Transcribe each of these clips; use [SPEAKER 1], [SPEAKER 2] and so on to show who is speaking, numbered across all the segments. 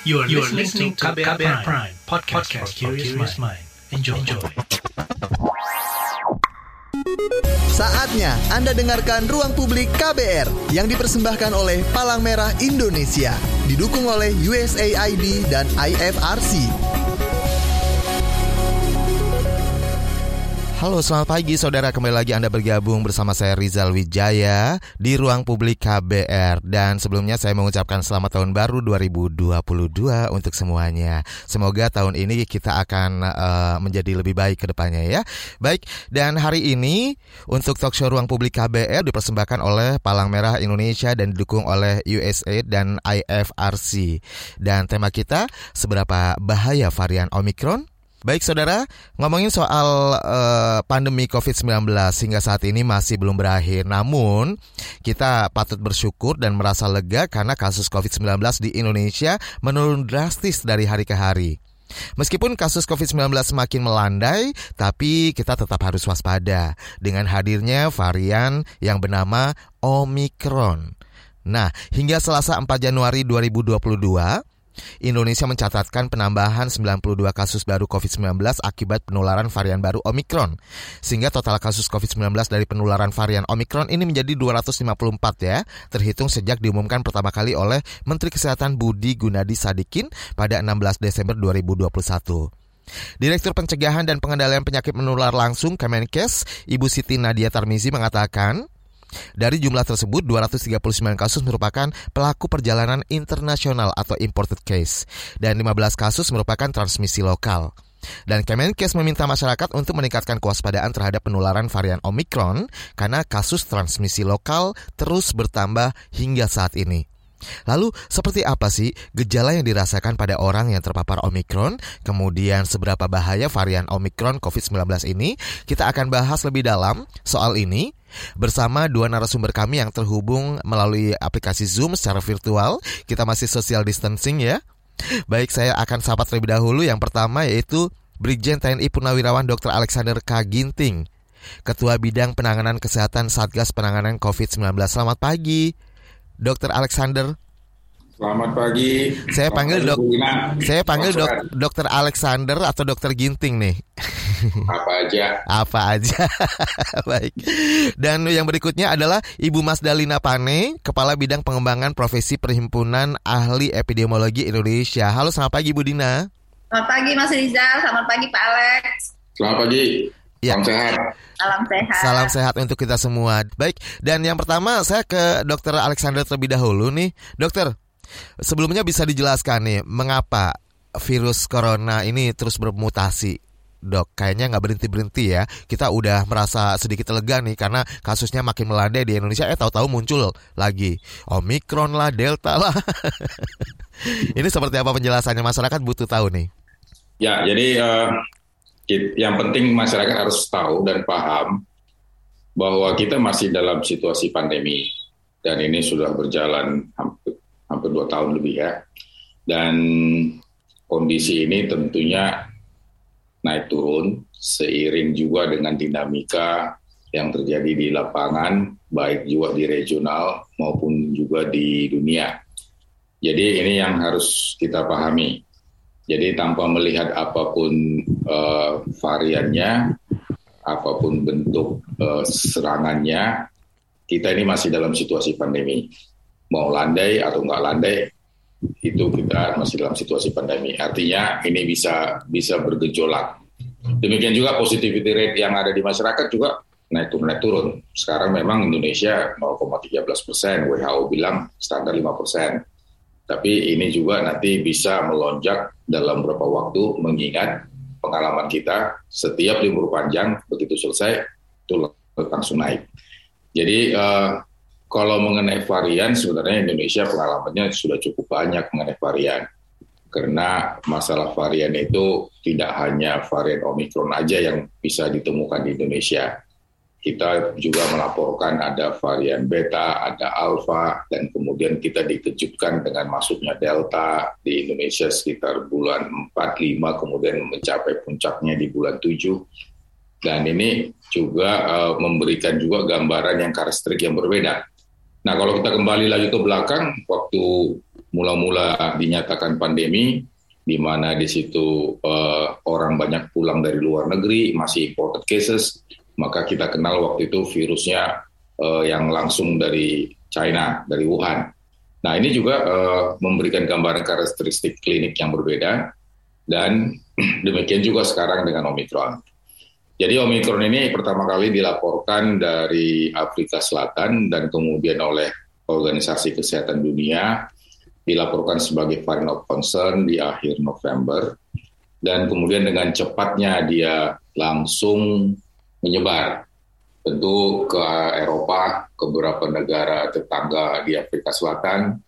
[SPEAKER 1] You are, you are listening to KBR, Prime, Prime podcast, podcast for curious mind. Enjoy. Enjoy.
[SPEAKER 2] Saatnya Anda dengarkan Ruang Publik KBR yang dipersembahkan oleh Palang Merah Indonesia. Didukung oleh USAID dan IFRC.
[SPEAKER 3] Halo selamat pagi saudara. Kembali lagi Anda bergabung bersama saya Rizal Wijaya di Ruang Publik KBR Dan sebelumnya saya mengucapkan selamat tahun baru 2022 untuk semuanya. Semoga tahun ini kita akan uh, menjadi lebih baik ke depannya ya. Baik dan hari ini untuk talkshow Ruang Publik KBR dipersembahkan oleh Palang Merah Indonesia dan didukung oleh USA dan IFRC Dan tema kita seberapa bahaya varian Omicron Baik saudara, ngomongin soal uh, pandemi COVID-19 hingga saat ini masih belum berakhir. Namun, kita patut bersyukur dan merasa lega karena kasus COVID-19 di Indonesia menurun drastis dari hari ke hari. Meskipun kasus COVID-19 semakin melandai, tapi kita tetap harus waspada dengan hadirnya varian yang bernama Omicron. Nah, hingga Selasa 4 Januari 2022, Indonesia mencatatkan penambahan 92 kasus baru COVID-19 akibat penularan varian baru Omicron. Sehingga total kasus COVID-19 dari penularan varian Omicron ini menjadi 254 ya, terhitung sejak diumumkan pertama kali oleh Menteri Kesehatan Budi Gunadi Sadikin pada 16 Desember 2021. Direktur Pencegahan dan Pengendalian Penyakit Menular Langsung Kemenkes, Ibu Siti Nadia Tarmizi mengatakan, dari jumlah tersebut, 239 kasus merupakan pelaku perjalanan internasional atau imported case, dan 15 kasus merupakan transmisi lokal. Dan Kemenkes meminta masyarakat untuk meningkatkan kewaspadaan terhadap penularan varian Omicron karena kasus transmisi lokal terus bertambah hingga saat ini. Lalu, seperti apa sih gejala yang dirasakan pada orang yang terpapar Omicron? Kemudian, seberapa bahaya varian Omicron COVID-19 ini? Kita akan bahas lebih dalam soal ini bersama dua narasumber kami yang terhubung melalui aplikasi Zoom secara virtual. Kita masih social distancing ya. Baik, saya akan sahabat terlebih dahulu. Yang pertama yaitu Brigjen TNI Purnawirawan Dr. Alexander K. Ginting, Ketua Bidang Penanganan Kesehatan Satgas Penanganan COVID-19. Selamat pagi, Dr. Alexander.
[SPEAKER 4] Selamat pagi.
[SPEAKER 3] Saya panggil dok, saya panggil dok, Dokter Alexander atau Dokter Ginting nih.
[SPEAKER 4] Apa aja.
[SPEAKER 3] Apa aja. Baik. Dan yang berikutnya adalah Ibu Mas Dalina Pane, Kepala Bidang Pengembangan Profesi Perhimpunan Ahli Epidemiologi Indonesia. Halo, selamat pagi Bu Dina.
[SPEAKER 5] Selamat pagi Mas Rizal, selamat pagi Pak Alex.
[SPEAKER 4] Selamat pagi.
[SPEAKER 3] Ya.
[SPEAKER 4] Salam sehat.
[SPEAKER 5] Salam sehat.
[SPEAKER 3] Salam sehat untuk kita semua. Baik, dan yang pertama saya ke Dokter Alexander terlebih dahulu nih. Dokter, sebelumnya bisa dijelaskan nih mengapa virus corona ini terus bermutasi? Dok kayaknya nggak berhenti berhenti ya. Kita udah merasa sedikit lega nih karena kasusnya makin melandai di Indonesia. Eh tahu-tahu muncul lagi. Omikron lah delta lah. Ini seperti apa penjelasannya? Masyarakat butuh tahu nih.
[SPEAKER 4] Ya jadi uh, yang penting masyarakat harus tahu dan paham bahwa kita masih dalam situasi pandemi dan ini sudah berjalan hampir hampir dua tahun lebih ya dan kondisi ini tentunya naik turun seiring juga dengan dinamika yang terjadi di lapangan, baik juga di regional maupun juga di dunia. Jadi ini yang harus kita pahami. Jadi tanpa melihat apa pun uh, variannya, apa pun bentuk uh, serangannya, kita ini masih dalam situasi pandemi. Mau landai atau nggak landai, itu kita masih dalam situasi pandemi. Artinya ini bisa bisa bergejolak. Demikian juga positivity rate yang ada di masyarakat juga naik turun naik turun. Sekarang memang Indonesia 0,13 persen, WHO bilang standar 5 persen. Tapi ini juga nanti bisa melonjak dalam beberapa waktu mengingat pengalaman kita setiap libur panjang begitu selesai itu langsung naik. Jadi uh, kalau mengenai varian, sebenarnya Indonesia pengalamannya sudah cukup banyak mengenai varian. Karena masalah varian itu tidak hanya varian Omicron aja yang bisa ditemukan di Indonesia. Kita juga melaporkan ada varian beta, ada alpha, dan kemudian kita dikejutkan dengan masuknya delta di Indonesia sekitar bulan 4-5, kemudian mencapai puncaknya di bulan 7. Dan ini juga uh, memberikan juga gambaran yang karakteristik yang berbeda Nah, kalau kita kembali lagi ke belakang, waktu mula-mula dinyatakan pandemi, di mana di situ uh, orang banyak pulang dari luar negeri, masih imported cases, maka kita kenal waktu itu virusnya uh, yang langsung dari China, dari Wuhan. Nah ini juga uh, memberikan gambaran karakteristik klinik yang berbeda dan demikian juga sekarang dengan Omicron. Jadi Omicron ini pertama kali dilaporkan dari Afrika Selatan dan kemudian oleh Organisasi Kesehatan Dunia dilaporkan sebagai varian of concern di akhir November dan kemudian dengan cepatnya dia langsung menyebar tentu ke Eropa, ke beberapa negara tetangga di Afrika Selatan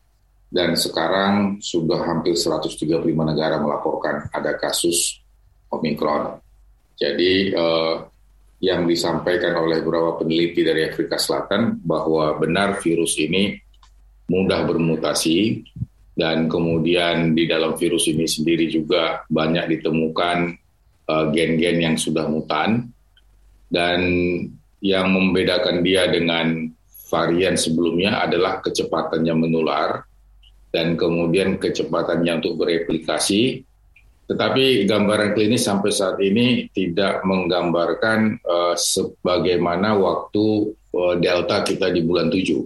[SPEAKER 4] dan sekarang sudah hampir 135 negara melaporkan ada kasus Omicron. Jadi eh, yang disampaikan oleh beberapa peneliti dari Afrika Selatan bahwa benar virus ini mudah bermutasi dan kemudian di dalam virus ini sendiri juga banyak ditemukan eh, gen-gen uh, yang sudah mutan. Dan yang membedakan dia dengan varian sebelumnya adalah kecepatannya menular dan kemudian kecepatannya untuk bereplikasi tetapi gambaran klinis sampai saat ini tidak menggambarkan uh, sebagaimana waktu uh, Delta kita di bulan 7.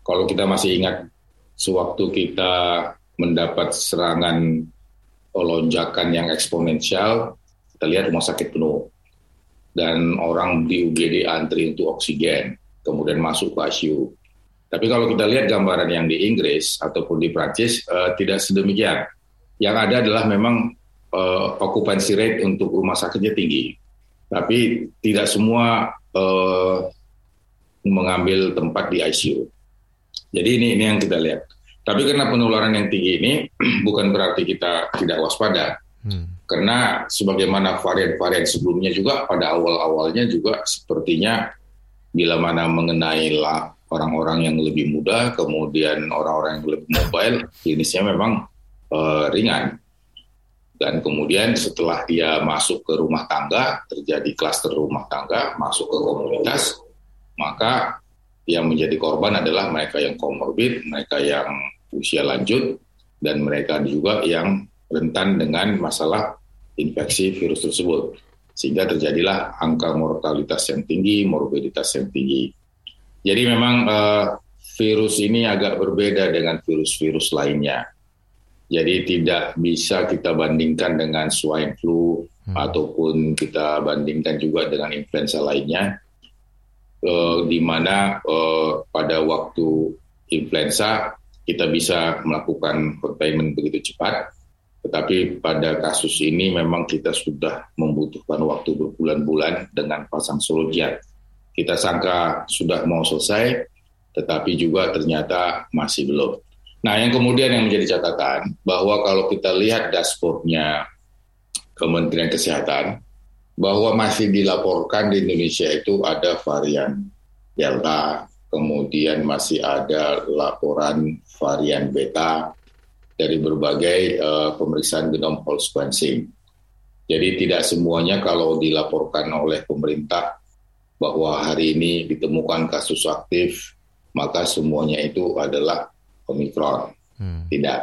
[SPEAKER 4] Kalau kita masih ingat sewaktu kita mendapat serangan lonjakan yang eksponensial, kita lihat rumah sakit penuh. Dan orang di UGD antri untuk oksigen, kemudian masuk ke ICU. Tapi kalau kita lihat gambaran yang di Inggris ataupun di Prancis, uh, tidak sedemikian. Yang ada adalah memang uh, okupansi rate untuk rumah sakitnya tinggi, tapi tidak semua uh, mengambil tempat di ICU. Jadi ini ini yang kita lihat. Tapi karena penularan yang tinggi ini bukan berarti kita tidak waspada. Hmm. Karena sebagaimana varian-varian sebelumnya juga pada awal-awalnya juga sepertinya bila mana mengenai orang-orang yang lebih muda, kemudian orang-orang yang lebih mobile, klinisnya memang uh, ringan. Dan kemudian setelah dia masuk ke rumah tangga terjadi klaster rumah tangga masuk ke komunitas maka yang menjadi korban adalah mereka yang komorbid mereka yang usia lanjut dan mereka juga yang rentan dengan masalah infeksi virus tersebut. Sehingga terjadilah angka mortalitas yang tinggi morbiditas yang tinggi. Jadi memang uh, virus ini agak berbeda dengan virus-virus lainnya jadi tidak bisa kita bandingkan dengan swine flu hmm. ataupun kita bandingkan juga dengan influenza lainnya, uh, di mana uh, pada waktu influenza kita bisa melakukan containment begitu cepat, tetapi pada kasus ini memang kita sudah membutuhkan waktu berbulan-bulan dengan pasang sologian. Kita sangka sudah mau selesai, tetapi juga ternyata masih belum. Nah, yang kemudian yang menjadi catatan bahwa kalau kita lihat dashboardnya Kementerian Kesehatan, bahwa masih dilaporkan di Indonesia itu ada varian Delta, kemudian masih ada laporan varian Beta dari berbagai uh, pemeriksaan genome whole sequencing. Jadi tidak semuanya kalau dilaporkan oleh pemerintah bahwa hari ini ditemukan kasus aktif, maka semuanya itu adalah Omikron. Hmm. Tidak.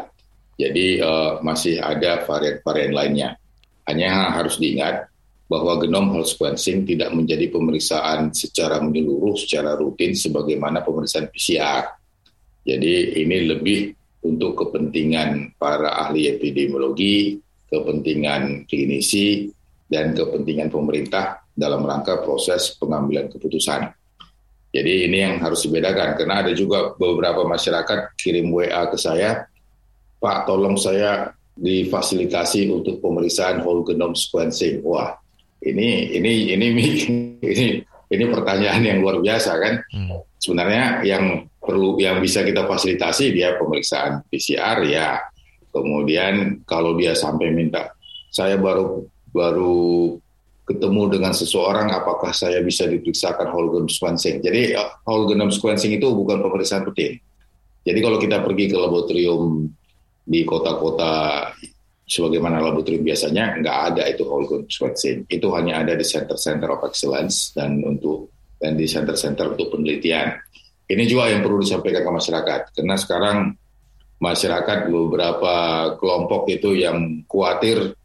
[SPEAKER 4] Jadi uh, masih ada varian-varian lainnya. Hanya harus diingat bahwa genome whole sequencing tidak menjadi pemeriksaan secara menyeluruh, secara rutin sebagaimana pemeriksaan PCR. Jadi ini lebih untuk kepentingan para ahli epidemiologi, kepentingan klinisi, dan kepentingan pemerintah dalam rangka proses pengambilan keputusan. Jadi ini yang harus dibedakan karena ada juga beberapa masyarakat kirim WA ke saya, Pak tolong saya difasilitasi untuk pemeriksaan whole genome sequencing. Wah, ini ini ini ini ini pertanyaan yang luar biasa kan. Hmm. Sebenarnya yang perlu yang bisa kita fasilitasi dia pemeriksaan PCR ya. Kemudian kalau dia sampai minta saya baru baru ketemu dengan seseorang apakah saya bisa diperiksakan whole genome sequencing. Jadi uh, whole genome sequencing itu bukan pemeriksaan rutin. Jadi kalau kita pergi ke laboratorium di kota-kota sebagaimana laboratorium biasanya nggak ada itu whole genome sequencing. Itu hanya ada di center-center of excellence dan untuk dan di center-center untuk penelitian. Ini juga yang perlu disampaikan ke masyarakat karena sekarang masyarakat beberapa kelompok itu yang khawatir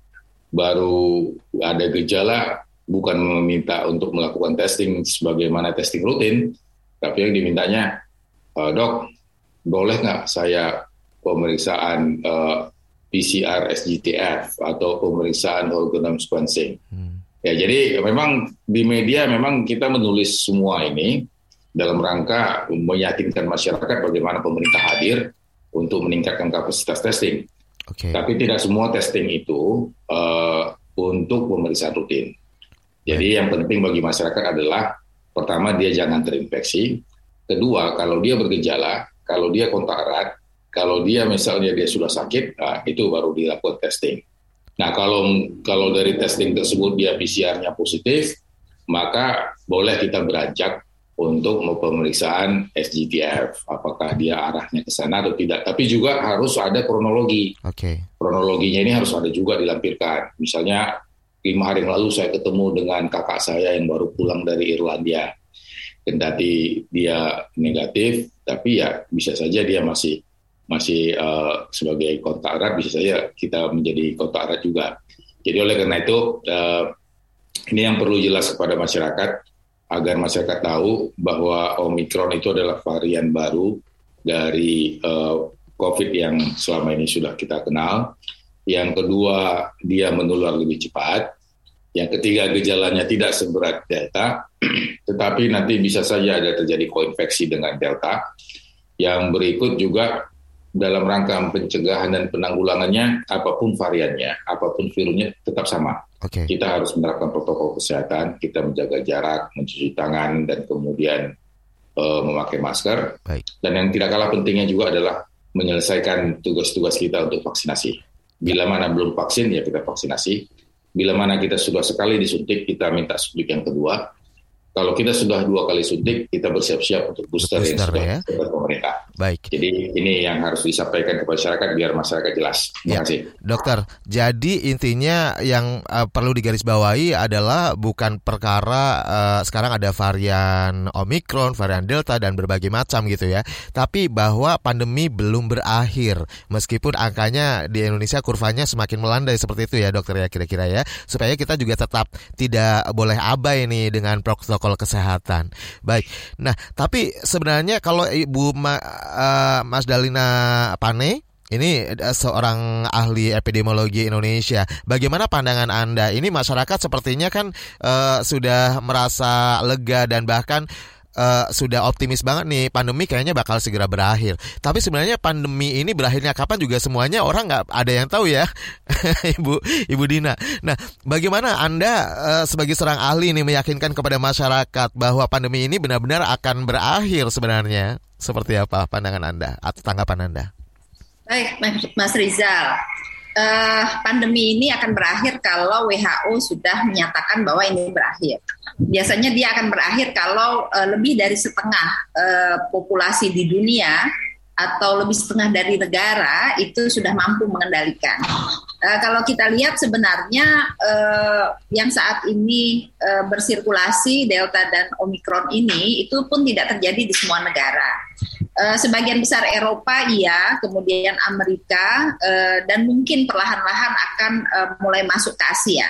[SPEAKER 4] baru ada gejala bukan meminta untuk melakukan testing sebagaimana testing rutin, tapi yang dimintanya, e, dok, boleh nggak saya pemeriksaan e, PCR SGTF atau pemeriksaan whole genome sequencing? Hmm. Ya, jadi memang di media memang kita menulis semua ini dalam rangka meyakinkan masyarakat bagaimana pemerintah hadir untuk meningkatkan kapasitas testing. Okay. Tapi tidak semua testing itu uh, untuk pemeriksaan rutin. Jadi yang penting bagi masyarakat adalah pertama dia jangan terinfeksi, kedua kalau dia bergejala, kalau dia kontak erat, kalau dia misalnya dia sudah sakit, nah, itu baru dilakukan testing. Nah kalau kalau dari testing tersebut dia PCR-nya positif, maka boleh kita beranjak untuk pemeriksaan SGTF, apakah dia arahnya ke sana atau tidak. Tapi juga harus ada kronologi. Oke. Okay. Kronologinya ini harus ada juga dilampirkan. Misalnya lima hari yang lalu saya ketemu dengan kakak saya yang baru pulang dari Irlandia. Kendati dia negatif, tapi ya bisa saja dia masih masih uh, sebagai kontak erat, bisa saja kita menjadi kontak erat juga. Jadi oleh karena itu uh, ini yang perlu jelas kepada masyarakat agar masyarakat tahu bahwa Omikron itu adalah varian baru dari uh, COVID yang selama ini sudah kita kenal yang kedua, dia menular lebih cepat. Yang ketiga, gejalanya tidak seberat Delta, tetapi nanti bisa saja ada terjadi koinfeksi dengan Delta. Yang berikut juga dalam rangka pencegahan dan penanggulangannya, apa pun variannya, apa pun virusnya tetap sama. Okay. Kita harus menerapkan protokol kesehatan, kita menjaga jarak, mencuci tangan, dan kemudian uh, memakai masker. Baik. Dan yang tidak kalah pentingnya juga adalah menyelesaikan tugas-tugas kita untuk vaksinasi. Bila mana belum vaksin, ya kita vaksinasi. Bila mana kita sudah sekali disuntik, kita minta suntik yang kedua. Kalau kita sudah dua kali suntik, kita bersiap-siap untuk booster, booster yang sudah ya? pemerintah. Baik. Jadi ini yang harus disampaikan kepada masyarakat biar masyarakat jelas. Terima ya. kasih.
[SPEAKER 3] Dokter, jadi intinya yang uh, perlu digarisbawahi adalah bukan perkara uh, sekarang ada varian Omikron, varian Delta dan berbagai macam gitu ya. Tapi bahwa pandemi belum berakhir meskipun angkanya di Indonesia kurvanya semakin melandai seperti itu ya dokter ya kira-kira ya. Supaya kita juga tetap tidak boleh abai nih dengan protokol protokol kesehatan. Baik. Nah, tapi sebenarnya kalau Ibu Ma, uh, Mas Dalina Pane ini seorang ahli epidemiologi Indonesia. Bagaimana pandangan Anda? Ini masyarakat sepertinya kan uh, sudah merasa lega dan bahkan uh, sudah optimis banget nih pandemi kayaknya bakal segera berakhir. Tapi sebenarnya pandemi ini berakhirnya kapan juga semuanya orang nggak ada yang tahu ya, Ibu Ibu Dina. Nah, bagaimana Anda uh, sebagai seorang ahli ini meyakinkan kepada masyarakat bahwa pandemi ini benar-benar akan berakhir sebenarnya? Seperti apa pandangan Anda atau tanggapan Anda?
[SPEAKER 5] Baik, Mas Rizal uh, pandemi ini akan berakhir kalau WHO sudah menyatakan bahwa ini berakhir. Biasanya dia akan berakhir kalau uh, lebih dari setengah uh, populasi di dunia atau lebih setengah dari negara itu sudah mampu mengendalikan. Uh, kalau kita lihat sebenarnya uh, yang saat ini uh, bersirkulasi Delta dan Omikron ini itu pun tidak terjadi di semua negara. Uh, sebagian besar Eropa iya, kemudian Amerika uh, dan mungkin perlahan-lahan akan uh, mulai masuk ke Asia.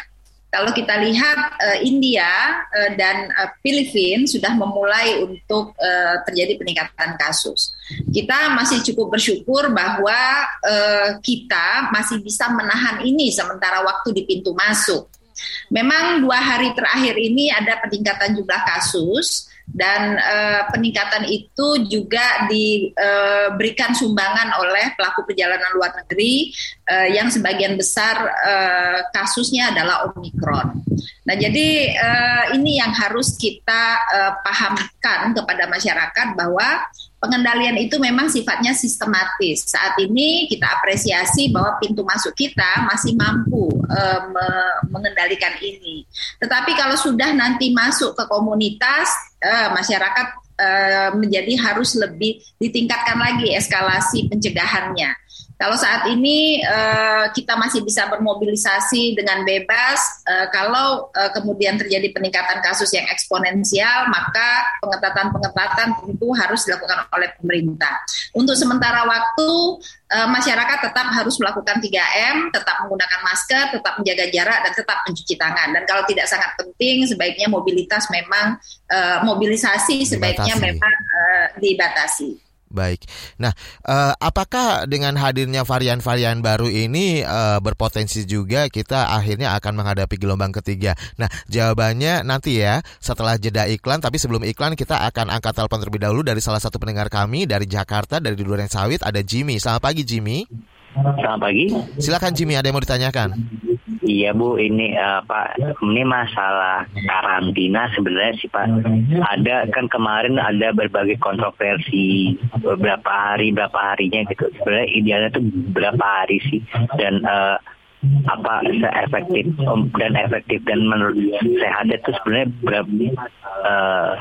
[SPEAKER 5] Kalau kita lihat uh, India uh, dan uh, Filipina sudah memulai untuk uh, terjadi peningkatan kasus. Kita masih cukup bersyukur bahwa uh, kita masih bisa menahan ini sementara waktu di pintu masuk. Memang dua hari terakhir ini ada peningkatan jumlah kasus dan uh, peningkatan itu juga diberikan uh, sumbangan oleh pelaku perjalanan luar negeri uh, yang sebagian besar uh, kasusnya adalah omikron. Nah, jadi uh, ini yang harus kita uh, pahamkan kepada masyarakat bahwa pengendalian itu memang sifatnya sistematis. Saat ini kita apresiasi bahwa pintu masuk kita masih mampu uh, me mengendalikan ini. Tetapi kalau sudah nanti masuk ke komunitas, uh, masyarakat uh, menjadi harus lebih ditingkatkan lagi eskalasi pencegahannya. Kalau saat ini uh, kita masih bisa bermobilisasi dengan bebas, uh, kalau uh, kemudian terjadi peningkatan kasus yang eksponensial, maka pengetatan-pengetatan tentu harus dilakukan oleh pemerintah. Untuk sementara waktu, uh, masyarakat tetap harus melakukan 3M, tetap menggunakan masker, tetap menjaga jarak, dan tetap mencuci tangan. Dan kalau tidak sangat penting, sebaiknya mobilitas memang uh, mobilisasi sebaiknya dibatasi. memang uh, dibatasi.
[SPEAKER 3] Baik. Nah, uh, apakah dengan hadirnya varian-varian baru ini uh, berpotensi juga kita akhirnya akan menghadapi gelombang ketiga? Nah, jawabannya nanti ya setelah jeda iklan. Tapi sebelum iklan kita akan angkat telepon terlebih dahulu dari salah satu pendengar kami dari Jakarta dari Duren Sawit ada Jimmy. Selamat pagi Jimmy.
[SPEAKER 6] Selamat pagi.
[SPEAKER 3] Silakan Jimmy, ada yang mau ditanyakan?
[SPEAKER 6] Iya Bu, ini uh, Pak, ini masalah karantina sebenarnya sih Pak. Ada kan kemarin ada berbagai kontroversi beberapa hari berapa harinya gitu. Sebenarnya idealnya tuh berapa hari sih dan uh, apa seefektif dan efektif dan menurut sehatnya itu sebenarnya berapa uh,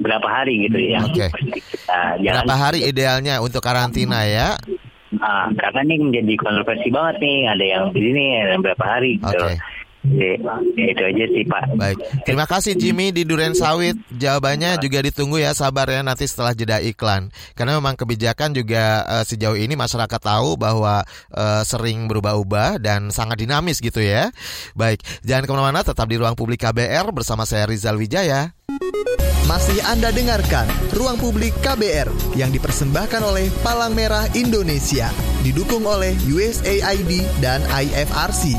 [SPEAKER 6] berapa hari gitu ya?
[SPEAKER 3] Oke. Okay. berapa hari idealnya untuk karantina ya?
[SPEAKER 6] Nah, karena ini menjadi kontroversi banget nih, ada yang begini, ada yang berapa hari gitu. Okay. Ya, itu aja sih Pak.
[SPEAKER 3] Baik, terima kasih Jimmy di Duren Sawit. Jawabannya juga ditunggu ya sabar ya nanti setelah jeda iklan. Karena memang kebijakan juga uh, sejauh ini masyarakat tahu bahwa uh, sering berubah-ubah dan sangat dinamis gitu ya. Baik, jangan ke mana-mana, tetap di ruang publik KBR bersama saya Rizal Wijaya.
[SPEAKER 2] Masih Anda dengarkan Ruang Publik KBR yang dipersembahkan oleh Palang Merah Indonesia, didukung oleh USAID dan IFRC.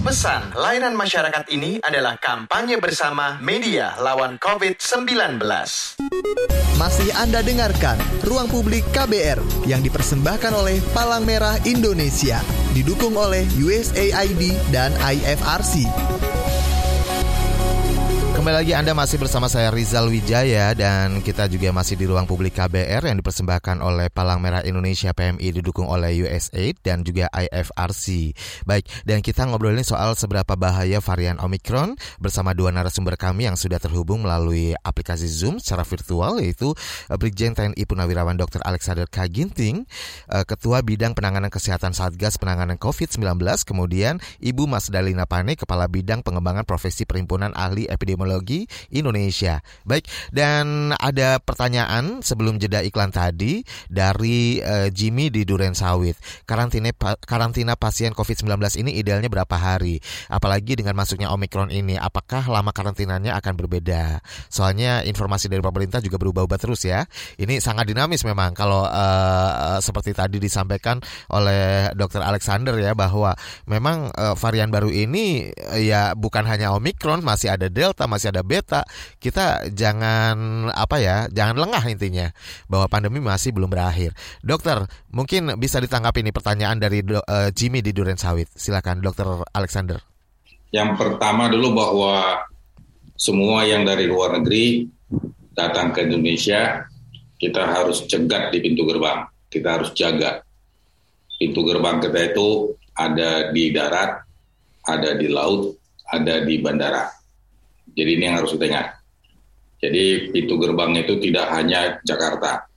[SPEAKER 2] Pesan layanan masyarakat ini adalah kampanye bersama media lawan COVID-19. Masih Anda dengarkan Ruang Publik KBR yang dipersembahkan oleh Palang Merah Indonesia, didukung oleh USAID dan IFRC.
[SPEAKER 3] Kembali lagi Anda masih bersama saya Rizal Wijaya dan kita juga masih di ruang publik KBR yang dipersembahkan oleh Palang Merah Indonesia PMI didukung oleh USAID dan juga IFRC. Baik, dan kita ngobrolin soal seberapa bahaya varian Omicron bersama dua narasumber kami yang sudah terhubung melalui aplikasi Zoom secara virtual yaitu eh, Brigjen TNI Punawirawan Dr. Alexander Kaginting, eh, Ketua Bidang Penanganan Kesehatan Satgas Penanganan COVID-19, kemudian Ibu Mas Dalina Pane, Kepala Bidang Pengembangan Profesi Perhimpunan Ahli Epidemiologi Teknologi Indonesia. Baik, dan ada pertanyaan sebelum jeda iklan tadi dari uh, Jimmy di Duren Sawit. Karantina karantina pasien COVID-19 ini idealnya berapa hari? Apalagi dengan masuknya Omikron ini, apakah lama karantinanya akan berbeda? Soalnya informasi dari pemerintah juga berubah-ubah terus ya. Ini sangat dinamis memang kalau uh, seperti tadi disampaikan oleh Dr. Alexander ya bahwa memang uh, varian baru ini uh, ya bukan hanya Omikron, masih ada Delta, masih masih ada beta, kita jangan apa ya, jangan lengah intinya bahwa pandemi masih belum berakhir. Dokter, mungkin bisa ditanggapi ini pertanyaan dari uh, Jimmy di Duren Sawit. Silakan Dokter Alexander.
[SPEAKER 4] Yang pertama dulu bahwa semua yang dari luar negeri datang ke Indonesia, kita harus cegat di pintu gerbang. Kita harus jaga. Pintu gerbang kita itu ada di darat, ada di laut, ada di bandara. Jadi ini yang harus kita ingat. Jadi pintu gerbang itu tidak hanya Jakarta,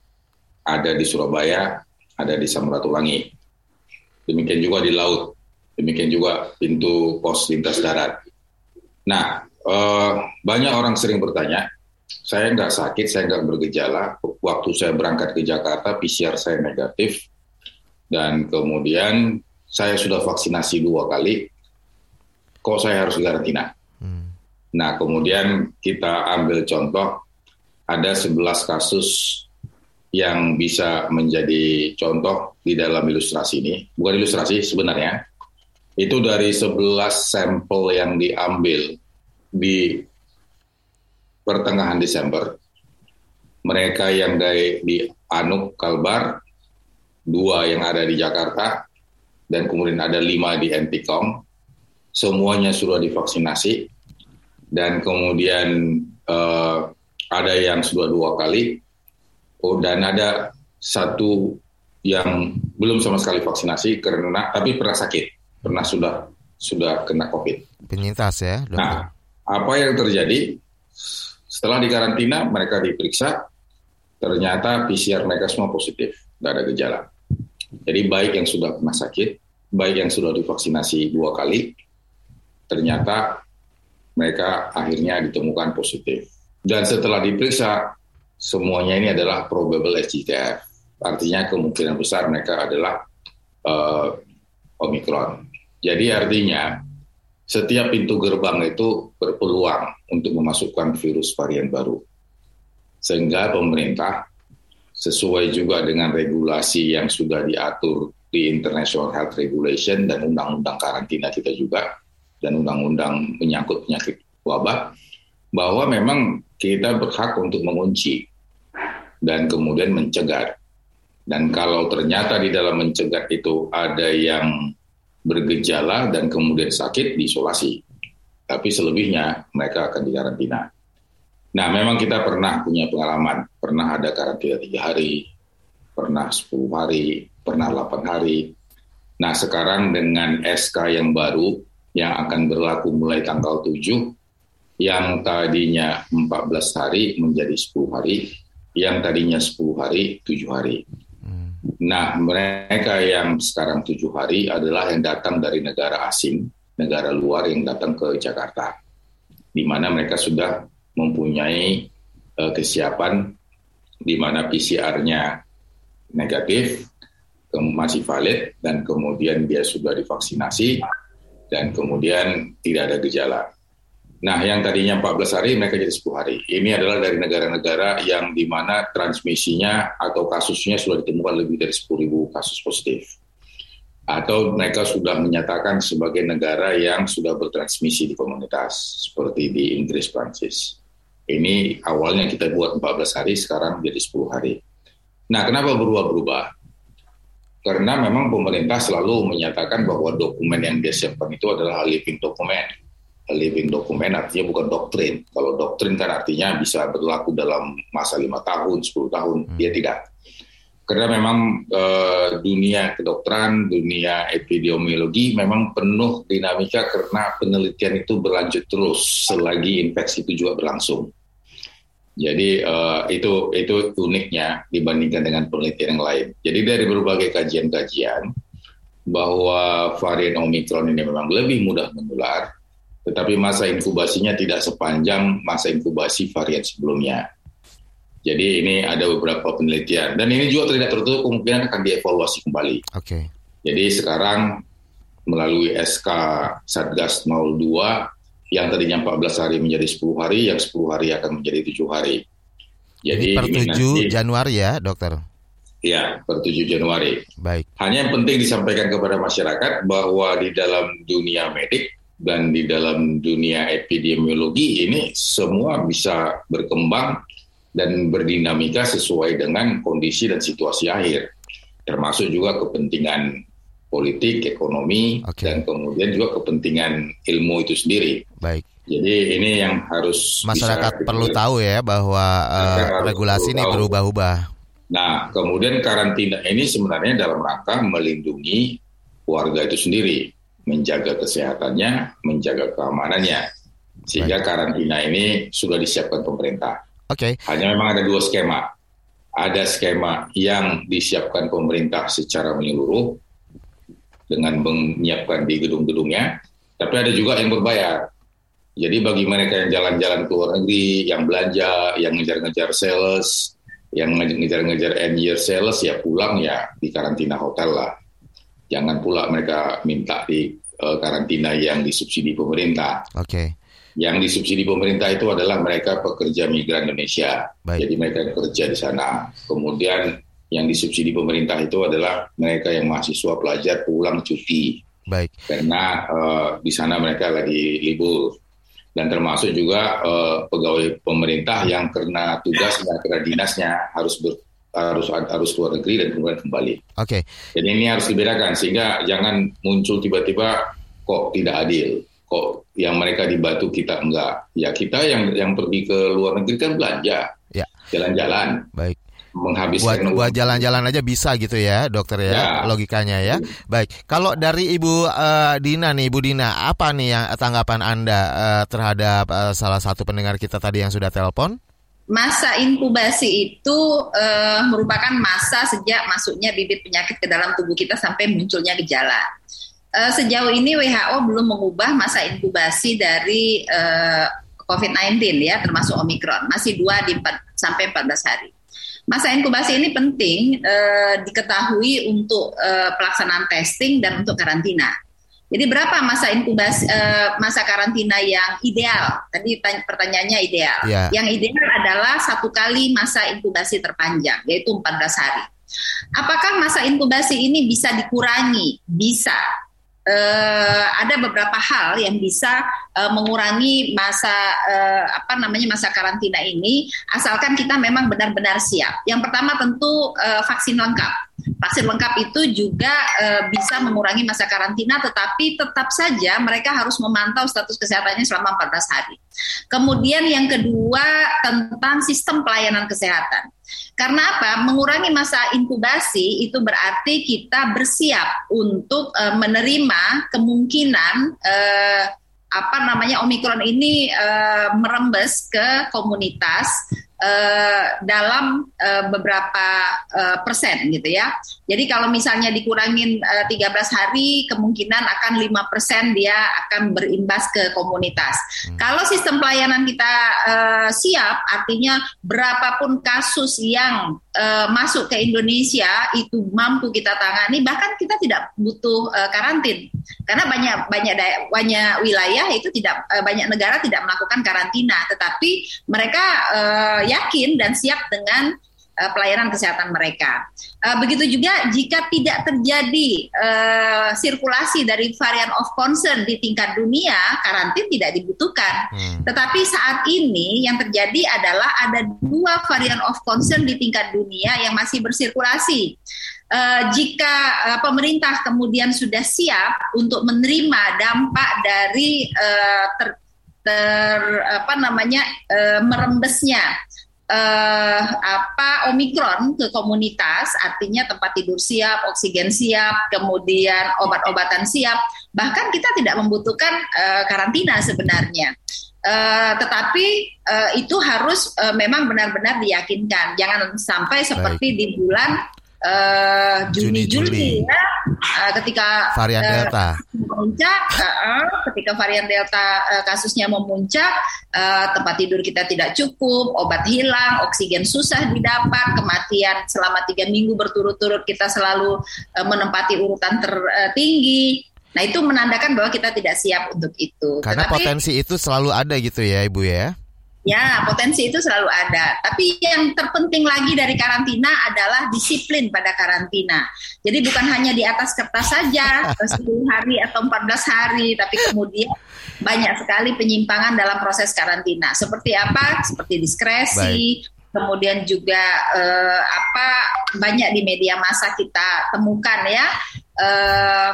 [SPEAKER 4] ada di Surabaya, ada di Samratulangi. Demikian juga di laut, demikian juga pintu pos lintas darat. Nah, eh, banyak orang sering bertanya, saya nggak sakit, saya nggak bergejala. Waktu saya berangkat ke Jakarta, PCR saya negatif. Dan kemudian saya sudah vaksinasi dua kali. Kok saya harus karantina? Nah, kemudian kita ambil contoh, ada 11 kasus yang bisa menjadi contoh di dalam ilustrasi ini. Bukan ilustrasi sebenarnya. Itu dari 11 sampel yang diambil di pertengahan Desember. Mereka yang dari di Anuk Kalbar, dua yang ada di Jakarta, dan kemudian ada lima di Entikong. Semuanya sudah divaksinasi, dan kemudian uh, ada yang sudah dua kali, oh, dan ada satu yang belum sama sekali vaksinasi karena tapi pernah sakit, pernah sudah sudah kena COVID.
[SPEAKER 3] Penyintas ya, dokter.
[SPEAKER 4] Nah, apa yang terjadi? Setelah dikarantina, mereka diperiksa, ternyata PCR mereka semua positif, tidak ada gejala. Jadi baik yang sudah pernah sakit, baik yang sudah divaksinasi dua kali, ternyata mereka akhirnya ditemukan positif. Dan setelah diperiksa, semuanya ini adalah probable SGTF. Artinya kemungkinan besar mereka adalah uh, Omicron. Jadi artinya setiap pintu gerbang itu berpeluang untuk memasukkan virus varian baru. Sehingga pemerintah sesuai juga dengan regulasi yang sudah diatur di International Health Regulation dan undang-undang karantina kita juga dan undang-undang menyangkut penyakit wabah bahwa memang kita berhak untuk mengunci dan kemudian mencegah. Dan kalau ternyata di dalam mencegah itu ada yang bergejala dan kemudian sakit diisolasi. Tapi selebihnya mereka akan dikarantina. Nah, memang kita pernah punya pengalaman, pernah ada karantina tiga hari, pernah 10 hari, pernah 8 hari. Nah, sekarang dengan SK yang baru yang akan berlaku mulai tanggal 7, yang tadinya 14 hari menjadi 10 hari, yang tadinya 10 hari, 7 hari. Nah, mereka yang sekarang tujuh hari adalah yang datang dari negara asing, negara luar yang datang ke Jakarta, di mana mereka sudah mempunyai uh, kesiapan, di mana PCR-nya negatif, masih valid, dan kemudian dia sudah divaksinasi, dan kemudian tidak ada gejala. Nah, yang tadinya 14 hari mereka jadi 10 hari. Ini adalah dari negara-negara yang di mana transmisinya atau kasusnya sudah ditemukan lebih dari 10.000 kasus positif. Atau mereka sudah menyatakan sebagai negara yang sudah bertransmisi di komunitas, seperti di Inggris, Prancis. Ini awalnya kita buat 14 hari, sekarang jadi 10 hari. Nah, kenapa berubah-berubah? Karena memang pemerintah selalu menyatakan bahwa dokumen yang dia siapkan itu adalah living dokumen living document artinya bukan doktrin. Kalau doktrin kan artinya bisa berlaku dalam masa lima tahun, 10 tahun. Hmm. Dia tidak. Karena memang uh, dunia kedokteran, dunia epidemiologi memang penuh dinamika karena penelitian itu berlanjut terus selagi infeksi itu juga berlangsung. Jadi uh, itu itu uniknya dibandingkan dengan penelitian yang lain. Jadi dari berbagai kajian-kajian bahwa varian Omicron ini memang lebih mudah menular, tetapi masa inkubasinya tidak sepanjang masa inkubasi varian sebelumnya. Jadi ini ada beberapa penelitian dan ini juga tidak tertutup kemungkinan akan dievaluasi kembali.
[SPEAKER 3] Oke. Okay.
[SPEAKER 4] Jadi sekarang melalui SK Satgas 02 yang tadinya 14 hari menjadi 10 hari, yang 10 hari akan menjadi 7 hari.
[SPEAKER 3] Jadi per 7 nanti, Januari ya, dokter?
[SPEAKER 4] Ya, per 7 Januari.
[SPEAKER 3] Baik.
[SPEAKER 4] Hanya yang penting disampaikan kepada masyarakat bahwa di dalam dunia medik dan di dalam dunia epidemiologi ini semua bisa berkembang dan berdinamika sesuai dengan kondisi dan situasi akhir, termasuk juga kepentingan politik, ekonomi, okay. dan kemudian juga kepentingan ilmu itu sendiri.
[SPEAKER 3] Baik.
[SPEAKER 4] Jadi ini yang harus
[SPEAKER 3] masyarakat bisa perlu tahu ya bahwa uh, regulasi ini berubah-ubah.
[SPEAKER 4] Nah, kemudian karantina ini sebenarnya dalam rangka melindungi warga itu sendiri menjaga kesehatannya, menjaga keamanannya. Sehingga Baik. karantina ini sudah disiapkan pemerintah.
[SPEAKER 3] Oke. Okay.
[SPEAKER 4] Hanya memang ada dua skema. Ada skema yang disiapkan pemerintah secara menyeluruh dengan menyiapkan di gedung-gedungnya, tapi ada juga yang berbayar. Jadi bagi mereka yang jalan-jalan ke luar negeri, yang belanja, yang ngejar-ngejar sales, yang ngejar-ngejar end year sales ya pulang ya di karantina hotel lah. Jangan pula mereka minta di uh, karantina yang disubsidi pemerintah.
[SPEAKER 3] Oke. Okay.
[SPEAKER 4] Yang disubsidi pemerintah itu adalah mereka pekerja migran Indonesia. Baik. Jadi mereka kerja di sana. Kemudian yang disubsidi pemerintah itu adalah mereka yang mahasiswa pelajar pulang cuti.
[SPEAKER 3] Baik.
[SPEAKER 4] Karena uh, di sana mereka lagi libur dan termasuk juga uh, pegawai pemerintah yang karena tugasnya karena dinasnya harus ber, harus harus keluar negeri dan kemudian kembali.
[SPEAKER 3] Oke. Okay.
[SPEAKER 4] Jadi ini harus dibedakan sehingga jangan muncul tiba-tiba kok tidak adil, kok yang mereka dibantu kita enggak. Ya kita yang yang pergi ke luar negeri kan belanja,
[SPEAKER 3] ya.
[SPEAKER 4] jalan-jalan.
[SPEAKER 3] Baik
[SPEAKER 4] menghabiskan
[SPEAKER 3] buat, buat jalan-jalan aja bisa gitu ya dokter ya, ya. logikanya ya baik kalau dari ibu uh, Dina nih ibu Dina apa nih yang tanggapan anda uh, terhadap uh, salah satu pendengar kita tadi yang sudah telepon
[SPEAKER 5] masa inkubasi itu uh, merupakan masa sejak masuknya bibit penyakit ke dalam tubuh kita sampai munculnya gejala uh, sejauh ini WHO belum mengubah masa inkubasi dari uh, COVID-19 ya termasuk Omikron masih 2 di 4 sampai 14 hari. Masa inkubasi ini penting uh, diketahui untuk uh, pelaksanaan testing dan untuk karantina. Jadi berapa masa inkubasi uh, masa karantina yang ideal? Tadi pertanyaannya ideal. Yeah. Yang ideal adalah satu kali masa inkubasi terpanjang yaitu 14 hari. Apakah masa inkubasi ini bisa dikurangi? Bisa uh, ada beberapa hal yang bisa uh, mengurangi masa uh, apa namanya masa karantina ini asalkan kita memang benar-benar siap. Yang pertama tentu uh, vaksin lengkap. Vaksin lengkap itu juga uh, bisa mengurangi masa karantina tetapi tetap saja mereka harus memantau status kesehatannya selama 14 hari. Kemudian yang kedua tentang sistem pelayanan kesehatan. Karena apa? Mengurangi masa inkubasi itu berarti kita bersiap untuk uh, menerima kemungkinan uh, apa namanya Omikron ini uh, merembes ke komunitas uh, dalam uh, beberapa uh, persen gitu ya. Jadi kalau misalnya dikurangin uh, 13 hari kemungkinan akan lima persen dia akan berimbas ke komunitas. Hmm. Kalau sistem pelayanan kita uh, siap artinya berapapun kasus yang uh, masuk ke Indonesia itu mampu kita tangani bahkan kita tidak butuh uh, karantin. Karena banyak banyak banyak wilayah itu tidak uh, banyak negara tidak melakukan karantina tetapi mereka uh, yakin dan siap dengan uh, pelayanan kesehatan mereka. Uh, begitu juga jika tidak terjadi uh, sirkulasi dari varian of concern di tingkat dunia, karantin tidak dibutuhkan. Hmm. Tetapi saat ini yang terjadi adalah ada dua varian of concern di tingkat dunia yang masih bersirkulasi. Uh, jika uh, pemerintah kemudian sudah siap untuk menerima dampak dari uh, ter, ter apa namanya uh, merembesnya uh, apa omikron ke komunitas artinya tempat tidur siap, oksigen siap, kemudian obat-obatan siap, bahkan kita tidak membutuhkan uh, karantina sebenarnya. Uh, tetapi uh, itu harus uh, memang benar-benar diyakinkan. Jangan sampai seperti Baik. di bulan uh, Juni Juli ya uh, ketika
[SPEAKER 3] varian uh, Delta
[SPEAKER 5] memuncak uh, ketika varian Delta uh, kasusnya memuncak uh, tempat tidur kita tidak cukup obat hilang oksigen susah didapat kematian selama tiga minggu berturut-turut kita selalu uh, menempati urutan tertinggi Nah itu menandakan bahwa kita tidak siap untuk itu.
[SPEAKER 3] Karena Tetapi, potensi itu selalu ada gitu ya Ibu ya?
[SPEAKER 5] Ya, potensi itu selalu ada. Tapi yang terpenting lagi dari karantina adalah disiplin pada karantina. Jadi bukan hanya di atas kertas saja, 10 hari atau 14 hari, tapi kemudian banyak sekali penyimpangan dalam proses karantina. Seperti apa? Seperti diskresi, Baik kemudian juga eh, apa banyak di media massa kita temukan ya eh,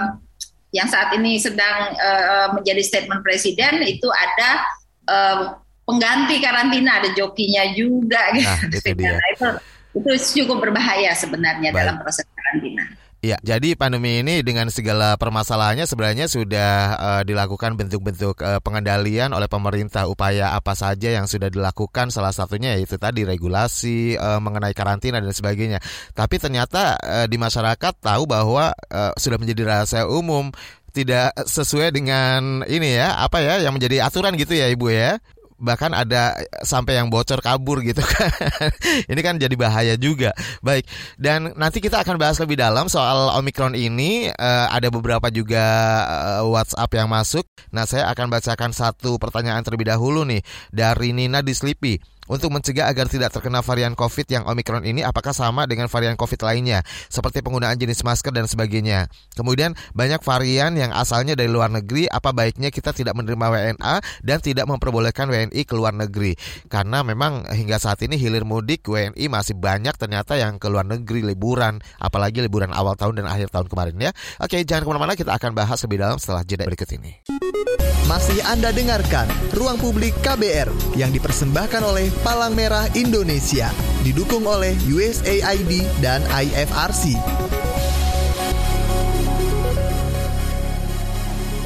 [SPEAKER 5] yang saat ini sedang eh, menjadi statement presiden itu ada eh, pengganti karantina ada jokinya juga gitu. Nah, itu dia. Nah, itu itu cukup berbahaya sebenarnya Baik. dalam proses karantina.
[SPEAKER 3] Ya, jadi pandemi ini dengan segala permasalahannya sebenarnya sudah uh, dilakukan bentuk-bentuk uh, pengendalian oleh pemerintah. Upaya apa saja yang sudah dilakukan? Salah satunya yaitu tadi regulasi uh, mengenai karantina dan sebagainya. Tapi ternyata uh, di masyarakat tahu bahwa uh, sudah menjadi rahasia umum tidak sesuai dengan ini ya apa ya yang menjadi aturan gitu ya ibu ya bahkan ada sampai yang bocor kabur gitu kan. ini kan jadi bahaya juga. Baik, dan nanti kita akan bahas lebih dalam soal Omicron ini. Uh, ada beberapa juga uh, WhatsApp yang masuk. Nah, saya akan bacakan satu pertanyaan terlebih dahulu nih dari Nina di Sleepy untuk mencegah agar tidak terkena varian COVID yang Omicron ini apakah sama dengan varian COVID lainnya seperti penggunaan jenis masker dan sebagainya. Kemudian banyak varian yang asalnya dari luar negeri, apa baiknya kita tidak menerima WNA dan tidak memperbolehkan WNI ke luar negeri karena memang hingga saat ini hilir mudik WNI masih banyak ternyata yang ke luar negeri liburan, apalagi liburan awal tahun dan akhir tahun kemarin ya. Oke, jangan ke mana-mana kita akan bahas lebih dalam setelah jeda berikut ini.
[SPEAKER 2] Masih Anda dengarkan Ruang Publik KBR yang dipersembahkan oleh Palang Merah Indonesia. Didukung oleh USAID dan IFRC.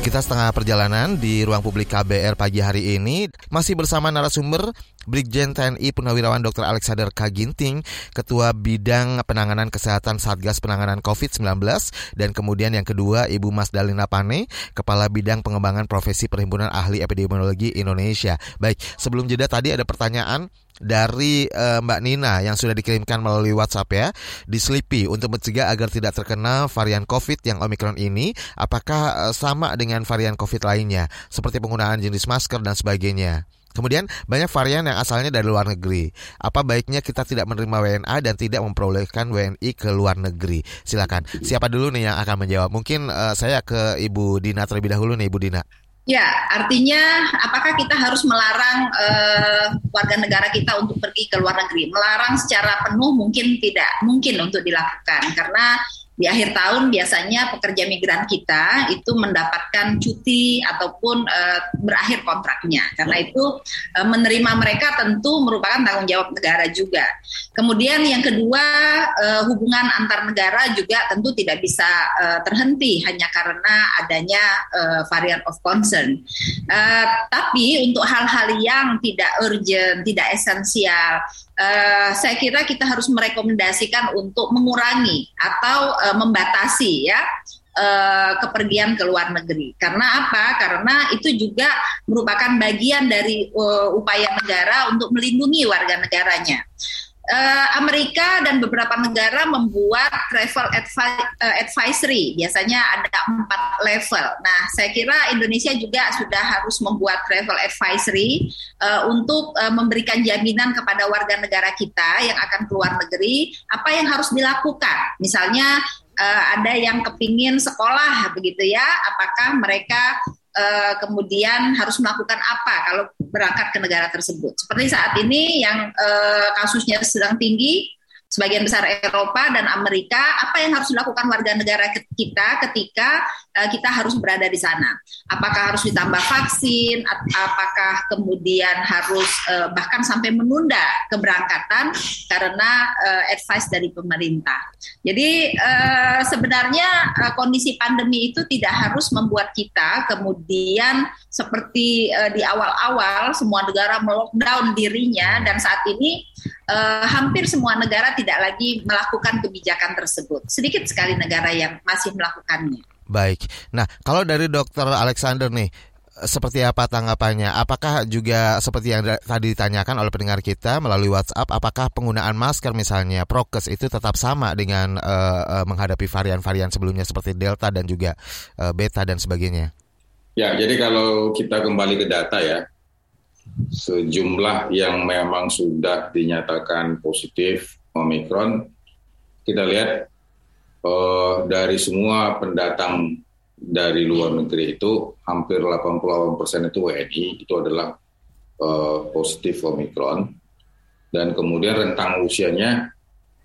[SPEAKER 3] Kita setengah perjalanan di ruang publik KBR pagi hari ini masih bersama narasumber Brigjen TNI Purnawirawan Dr. Alexander Kaginting, Ketua Bidang Penanganan Kesehatan Satgas Penanganan COVID-19 dan kemudian yang kedua Ibu Mas Dalina Pane, Kepala Bidang Pengembangan Profesi Perhimpunan Ahli Epidemiologi Indonesia. Baik, sebelum jeda tadi ada pertanyaan dari uh, Mbak Nina yang sudah dikirimkan melalui WhatsApp ya di Sleepy untuk mencegah agar tidak terkena varian COVID yang Omicron ini apakah uh, sama dengan varian COVID lainnya seperti penggunaan jenis masker dan sebagainya. Kemudian banyak varian yang asalnya dari luar negeri. Apa baiknya kita tidak menerima WNA dan tidak memperolehkan WNI ke luar negeri? Silakan. Siapa dulu nih yang akan menjawab? Mungkin uh, saya ke Ibu Dina terlebih dahulu nih Ibu Dina.
[SPEAKER 5] Ya, artinya apakah kita harus melarang uh, warga negara kita untuk pergi ke luar negeri? Melarang secara penuh mungkin tidak mungkin untuk dilakukan karena di akhir tahun biasanya pekerja migran kita itu mendapatkan cuti ataupun uh, berakhir kontraknya. Karena itu uh, menerima mereka tentu merupakan tanggung jawab negara juga. Kemudian yang kedua uh, hubungan antar negara juga tentu tidak bisa uh, terhenti hanya karena adanya uh, varian of concern. Uh, tapi untuk hal-hal yang tidak urgent, tidak esensial uh, saya kira kita harus merekomendasikan untuk mengurangi atau uh, membatasi ya uh, kepergian ke luar negeri. Karena apa? Karena itu juga merupakan bagian dari uh, upaya negara untuk melindungi warga negaranya uh, Amerika dan beberapa negara membuat travel advi uh, advisory. Biasanya ada empat level. Nah, saya kira Indonesia juga sudah harus membuat travel advisory uh, untuk uh, memberikan jaminan kepada warga negara kita yang akan keluar negeri apa yang harus dilakukan. Misalnya uh, ada yang kepingin sekolah begitu ya, apakah mereka uh, kemudian harus melakukan apa kalau berangkat ke negara tersebut. Seperti saat ini yang uh, kasusnya sedang tinggi, sebagian besar Eropa dan Amerika, apa yang harus dilakukan warga negara kita ketika uh, kita harus berada di sana? Apakah harus ditambah vaksin? Apakah kemudian harus uh, bahkan sampai menunda keberangkatan karena uh, advice dari pemerintah? Jadi uh, sebenarnya uh, kondisi pandemi itu tidak harus membuat kita kemudian seperti uh, di awal-awal semua negara melockdown dirinya dan saat ini uh, hampir semua negara tidak lagi melakukan kebijakan tersebut. Sedikit sekali negara yang masih melakukannya.
[SPEAKER 3] Baik. Nah, kalau dari Dokter Alexander nih, seperti apa tanggapannya? Apakah juga seperti yang tadi ditanyakan oleh pendengar kita melalui WhatsApp, apakah penggunaan masker misalnya prokes itu tetap sama dengan uh, menghadapi varian-varian sebelumnya seperti delta dan juga uh, beta dan sebagainya?
[SPEAKER 4] Ya, jadi kalau kita kembali ke data ya, sejumlah yang memang sudah dinyatakan positif Omikron, kita lihat uh, dari semua pendatang dari luar negeri itu hampir 88 persen itu WNI itu adalah uh, positif Omikron dan kemudian rentang usianya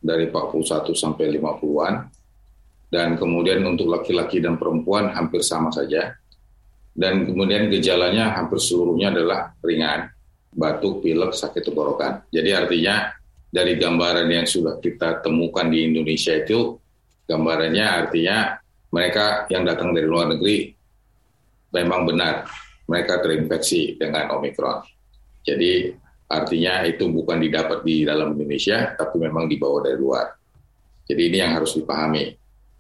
[SPEAKER 4] dari 41 sampai 50-an dan kemudian untuk laki-laki dan perempuan hampir sama saja dan kemudian gejalanya hampir seluruhnya adalah ringan, batuk, pilek, sakit tenggorokan. Jadi artinya dari gambaran yang sudah kita temukan di Indonesia itu, gambarannya artinya mereka yang datang dari luar negeri memang benar mereka terinfeksi dengan Omikron. Jadi artinya itu bukan didapat di dalam Indonesia, tapi memang dibawa dari luar. Jadi ini yang harus dipahami.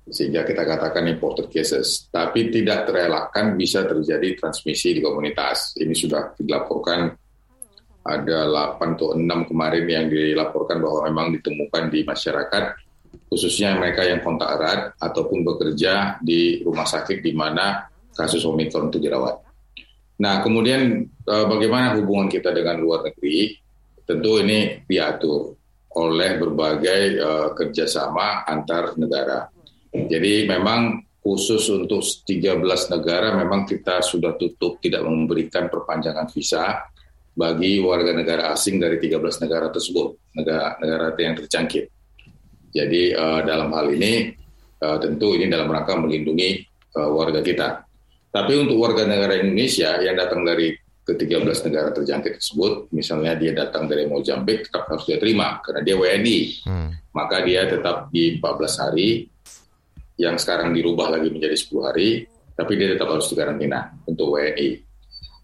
[SPEAKER 4] Sehingga kita katakan imported cases. Tapi tidak terelakkan bisa terjadi transmisi di komunitas. Ini sudah dilaporkan ada 8 atau 6 kemarin yang dilaporkan bahwa memang ditemukan di masyarakat, khususnya mereka yang kontak erat ataupun bekerja di rumah sakit di mana kasus Omikron itu dirawat. Nah, kemudian eh, bagaimana hubungan kita dengan luar negeri? Tentu ini diatur oleh berbagai uh, kerjasama antar negara. Jadi memang khusus untuk 13 negara memang kita sudah tutup tidak memberikan perpanjangan visa bagi warga negara asing dari 13 negara tersebut, negara-negara yang terjangkit. Jadi uh, dalam hal ini uh, tentu ini dalam rangka melindungi uh, warga kita. Tapi untuk warga negara Indonesia yang datang dari ke-13 negara terjangkit tersebut, misalnya dia datang dari Mozambik, tetap harus dia terima karena dia WNI. Hmm. Maka dia tetap di 14 hari yang sekarang dirubah lagi menjadi 10 hari, tapi dia tetap harus dikarantina untuk WNI.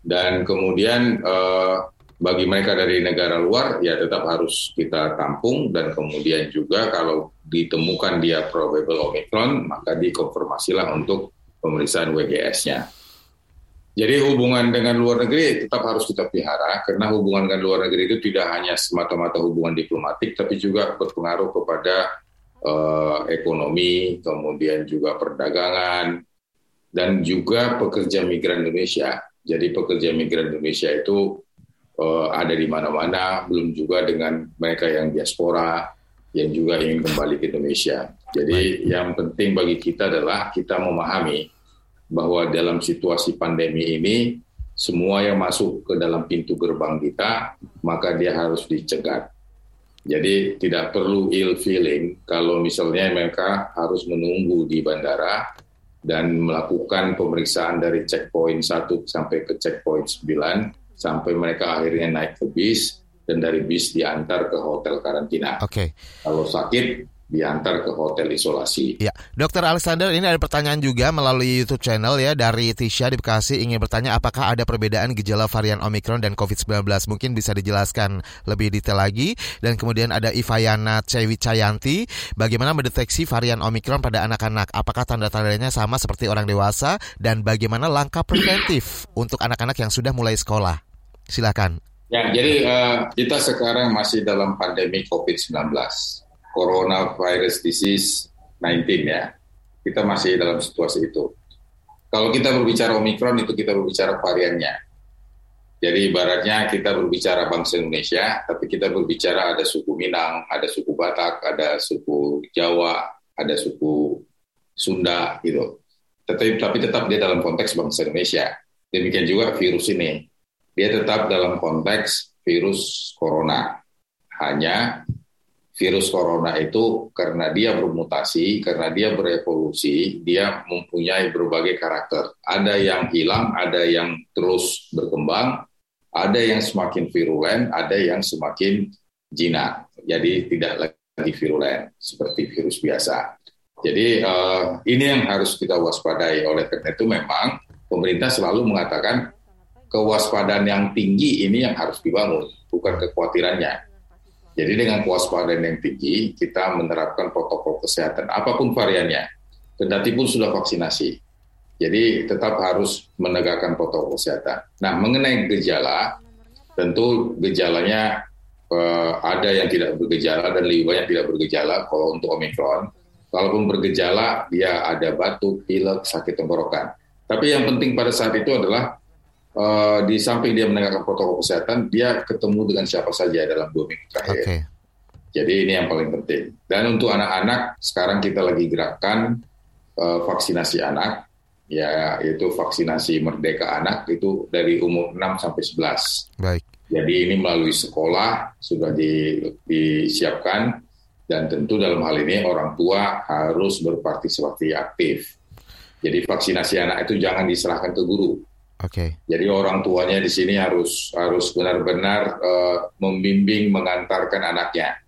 [SPEAKER 4] Dan kemudian eh, bagi mereka dari negara luar ya tetap harus kita tampung dan kemudian juga kalau ditemukan dia probable Omicron maka dikonfirmasilah untuk pemeriksaan WGS-nya. Jadi hubungan dengan luar negeri tetap harus kita pelihara karena hubungan dengan luar negeri itu tidak hanya semata-mata hubungan diplomatik tapi juga berpengaruh kepada uh, ekonomi, kemudian juga perdagangan, dan juga pekerja migran Indonesia. Jadi pekerja migran Indonesia itu uh, ada di mana-mana, belum juga dengan mereka yang diaspora, yang juga ingin kembali ke Indonesia. Jadi yang penting bagi kita adalah kita memahami bahwa dalam situasi pandemi ini semua yang masuk ke dalam pintu gerbang kita maka dia harus dicegat jadi tidak perlu ill feeling kalau misalnya mereka harus menunggu di bandara dan melakukan pemeriksaan dari checkpoint 1 sampai ke checkpoint 9 sampai mereka akhirnya naik ke bis dan dari bis diantar ke hotel karantina.
[SPEAKER 3] Oke. Okay.
[SPEAKER 4] Kalau sakit diantar ke hotel isolasi.
[SPEAKER 3] Ya, Dokter Alexander, ini ada pertanyaan juga melalui YouTube channel ya dari Tisha di Bekasi ingin bertanya apakah ada perbedaan gejala varian Omicron dan COVID-19? Mungkin bisa dijelaskan lebih detail lagi. Dan kemudian ada Ivayana Cewi Cayanti, bagaimana mendeteksi varian Omicron pada anak-anak? Apakah tanda-tandanya sama seperti orang dewasa? Dan bagaimana langkah preventif untuk anak-anak yang sudah mulai sekolah? Silakan.
[SPEAKER 4] Ya, jadi uh, kita sekarang masih dalam pandemi COVID-19 coronavirus disease 19 ya. Kita masih dalam situasi itu. Kalau kita berbicara Omikron itu kita berbicara variannya. Jadi ibaratnya kita berbicara bangsa Indonesia, tapi kita berbicara ada suku Minang, ada suku Batak, ada suku Jawa, ada suku Sunda gitu. Tetapi tapi tetap dia dalam konteks bangsa Indonesia. Demikian juga virus ini. Dia tetap dalam konteks virus corona. Hanya virus corona itu karena dia bermutasi, karena dia berevolusi, dia mempunyai berbagai karakter. Ada yang hilang, ada yang terus berkembang, ada yang semakin virulen, ada yang semakin jinak. Jadi tidak lagi virulen seperti virus biasa. Jadi uh, ini yang harus kita waspadai. Oleh karena itu memang pemerintah selalu mengatakan kewaspadaan yang tinggi ini yang harus dibangun, bukan kekhawatirannya jadi dengan kewaspadaan yang tinggi, kita menerapkan protokol kesehatan apa pun variannya, kendati pun sudah vaksinasi. Jadi tetap harus menegakkan protokol kesehatan. Nah, mengenai gejala, tentu gejalanya eh, ada yang tidak bergejala dan lebih banyak tidak bergejala kalau untuk Omicron. Kalaupun bergejala, dia ada batuk, pilek, sakit tenggorokan. Tapi yang penting pada saat itu adalah uh, di samping dia menegakkan protokol kesehatan, dia ketemu dengan siapa saja dalam dua minggu terakhir. Okay. Jadi ini yang paling penting. Dan untuk anak-anak, sekarang kita lagi gerakan uh, vaksinasi anak, ya yaitu vaksinasi merdeka anak itu dari umur 6 sampai 11.
[SPEAKER 3] Baik.
[SPEAKER 4] Jadi ini melalui sekolah sudah di, disiapkan dan tentu dalam hal ini orang tua harus berpartisipasi aktif. Jadi vaksinasi anak itu jangan diserahkan ke guru,
[SPEAKER 3] Oke. Okay.
[SPEAKER 4] Jadi orang tuanya di sini harus harus benar-benar uh, membimbing mengantarkan anaknya.